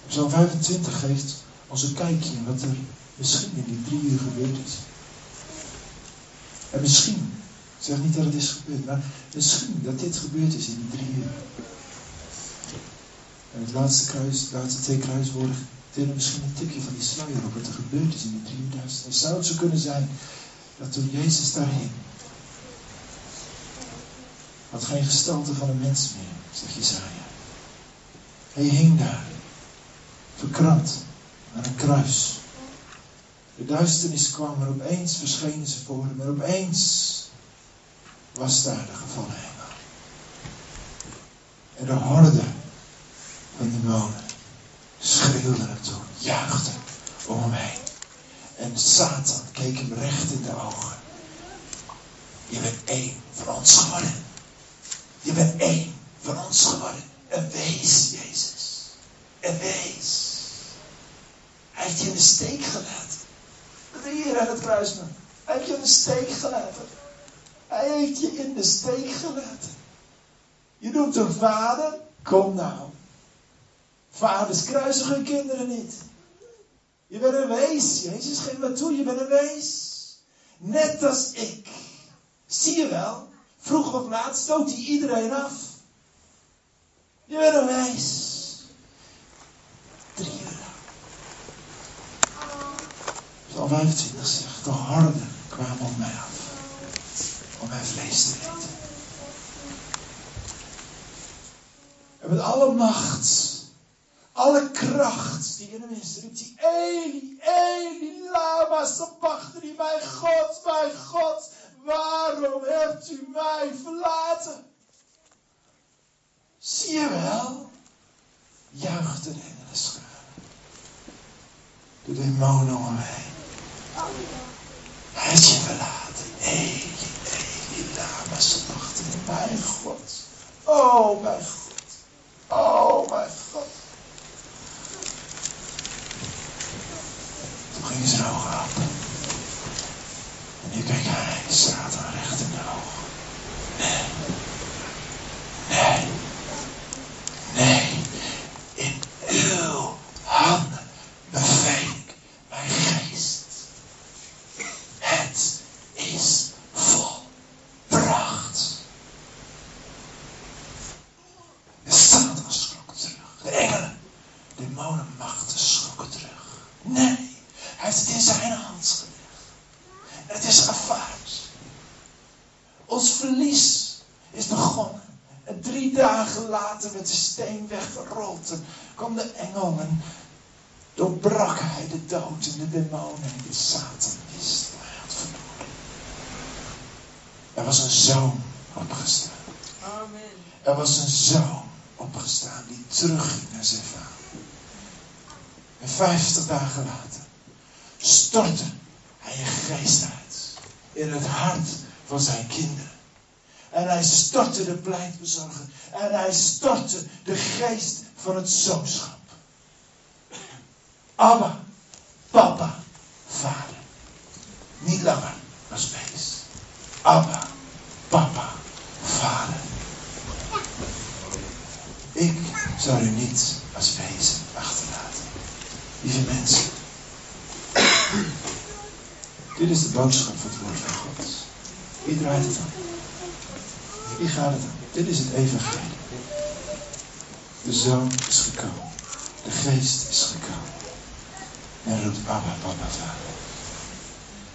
Speaker 1: Psalm 25 geeft ons een kijkje wat er misschien in die drie uur gebeurd is. En misschien, ik zeg niet dat het is gebeurd, maar misschien dat dit gebeurd is in die drie uur. En het laatste kruis, de laatste twee kruiswoorden tillen misschien een tikje van die sluier op wat er gebeurd is in die drie uur duisternis. Zou het zo kunnen zijn dat toen Jezus daar hing, had geen gestalte van een mens meer, zegt Jezaja. Hij hing daar, verkrampt aan een kruis. De duisternis kwam en opeens verschenen ze voor hem. En opeens was daar de gevallen engel. En de horde van de demonen schreeuwden hem toe, juichten om hem heen. En Satan keek hem recht in de ogen. Je bent één van ons geworden. Je bent één van ons geworden. Een wees, Jezus. Een wees. Hij heeft je in de steek gelaten. Je hier aan het kruis? Hij heeft je in de steek gelaten. Hij heeft je in de steek gelaten. Je noemt een vader? Kom nou. Vaders kruisen hun kinderen niet. Je bent een wees. Jezus geeft maar toe, je bent een wees. Net als ik. Zie je wel? Vroeg of laat stoot hij iedereen af. Je bent een wees. Drie uur lang. Psalm 25 zegt, de horden kwamen op mij af. Om mijn vlees te eten. En met alle macht alle kracht die in hem is, riep hij, Eli, Eli, lama sabachthani, mijn God, mijn God, waarom hebt u mij verlaten? Zie je wel, juichte de engelen. De demonen om heen. Hij je verlaten. Eli, Eli, lama sabachthani, mijn God. Oh, mijn God. Oh, mijn God. ging zijn ogen open. En nu keek hij Satan recht in de ogen. Nee. Nee. Nee. In uw handen beveel ik mijn geest. Het is volbracht. De Satan schrok terug. De engelen, demonenmachten schrokken terug. Nee. Hij heeft het in zijn hand gelegd. En het is gevaard. Ons verlies is begonnen. En drie dagen later werd de steen weggerold. En kwam de engel en doorbrak hij de dood en de demonen en de Satan had verloren. Er was een zoon opgestaan. Amen. Er was een zoon opgestaan die terugging naar zijn vader. En vijftig dagen later stortte hij een geest uit in het hart van zijn kinderen. En hij stortte de pleitbezorger. En hij stortte de geest van het zoonschap. Abba, papa, vader. Niet langer als beest. Abba, papa, vader. Ik zou u niet als wezen achterlaten. Lieve mensen. Dit is de boodschap van het woord van God. Wie draait het aan? Wie gaat het aan? Dit is het evangelie. De zoon is gekomen. De geest is. En roept Abba, Papa, Vader.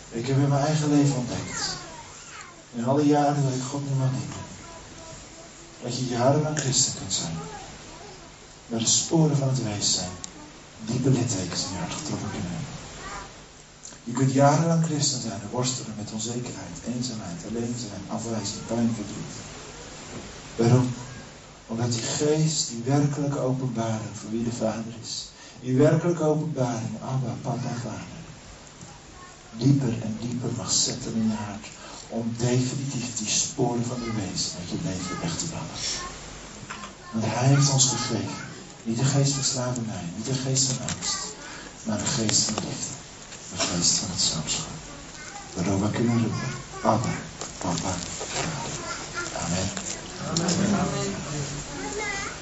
Speaker 1: Ik heb in mijn eigen leven ontdekt. In alle jaren dat ik God niet mag. Dat je jarenlang christen kunt zijn. Maar de sporen van het wees zijn. Diepe littekens in je hart getrokken kunnen hebben. Je kunt jarenlang christen zijn en worstelen met onzekerheid, eenzaamheid, alleen zijn, afwijzing, pijn, verdriet. Waarom? Omdat die geest, die werkelijke openbaring voor wie de Vader is, die werkelijke openbaring, Abba, Papa, Vader, dieper en dieper mag zetten in je hart om definitief die sporen van de wezen uit je leven weg te bannen. Want Hij heeft ons gegeven, niet de geest van slavernij, niet de geest van angst, maar de geest van liefde de geest van het zoonschap. Waardoor we kunnen roepen, Abba, Papa, Amen. Amen. Amen.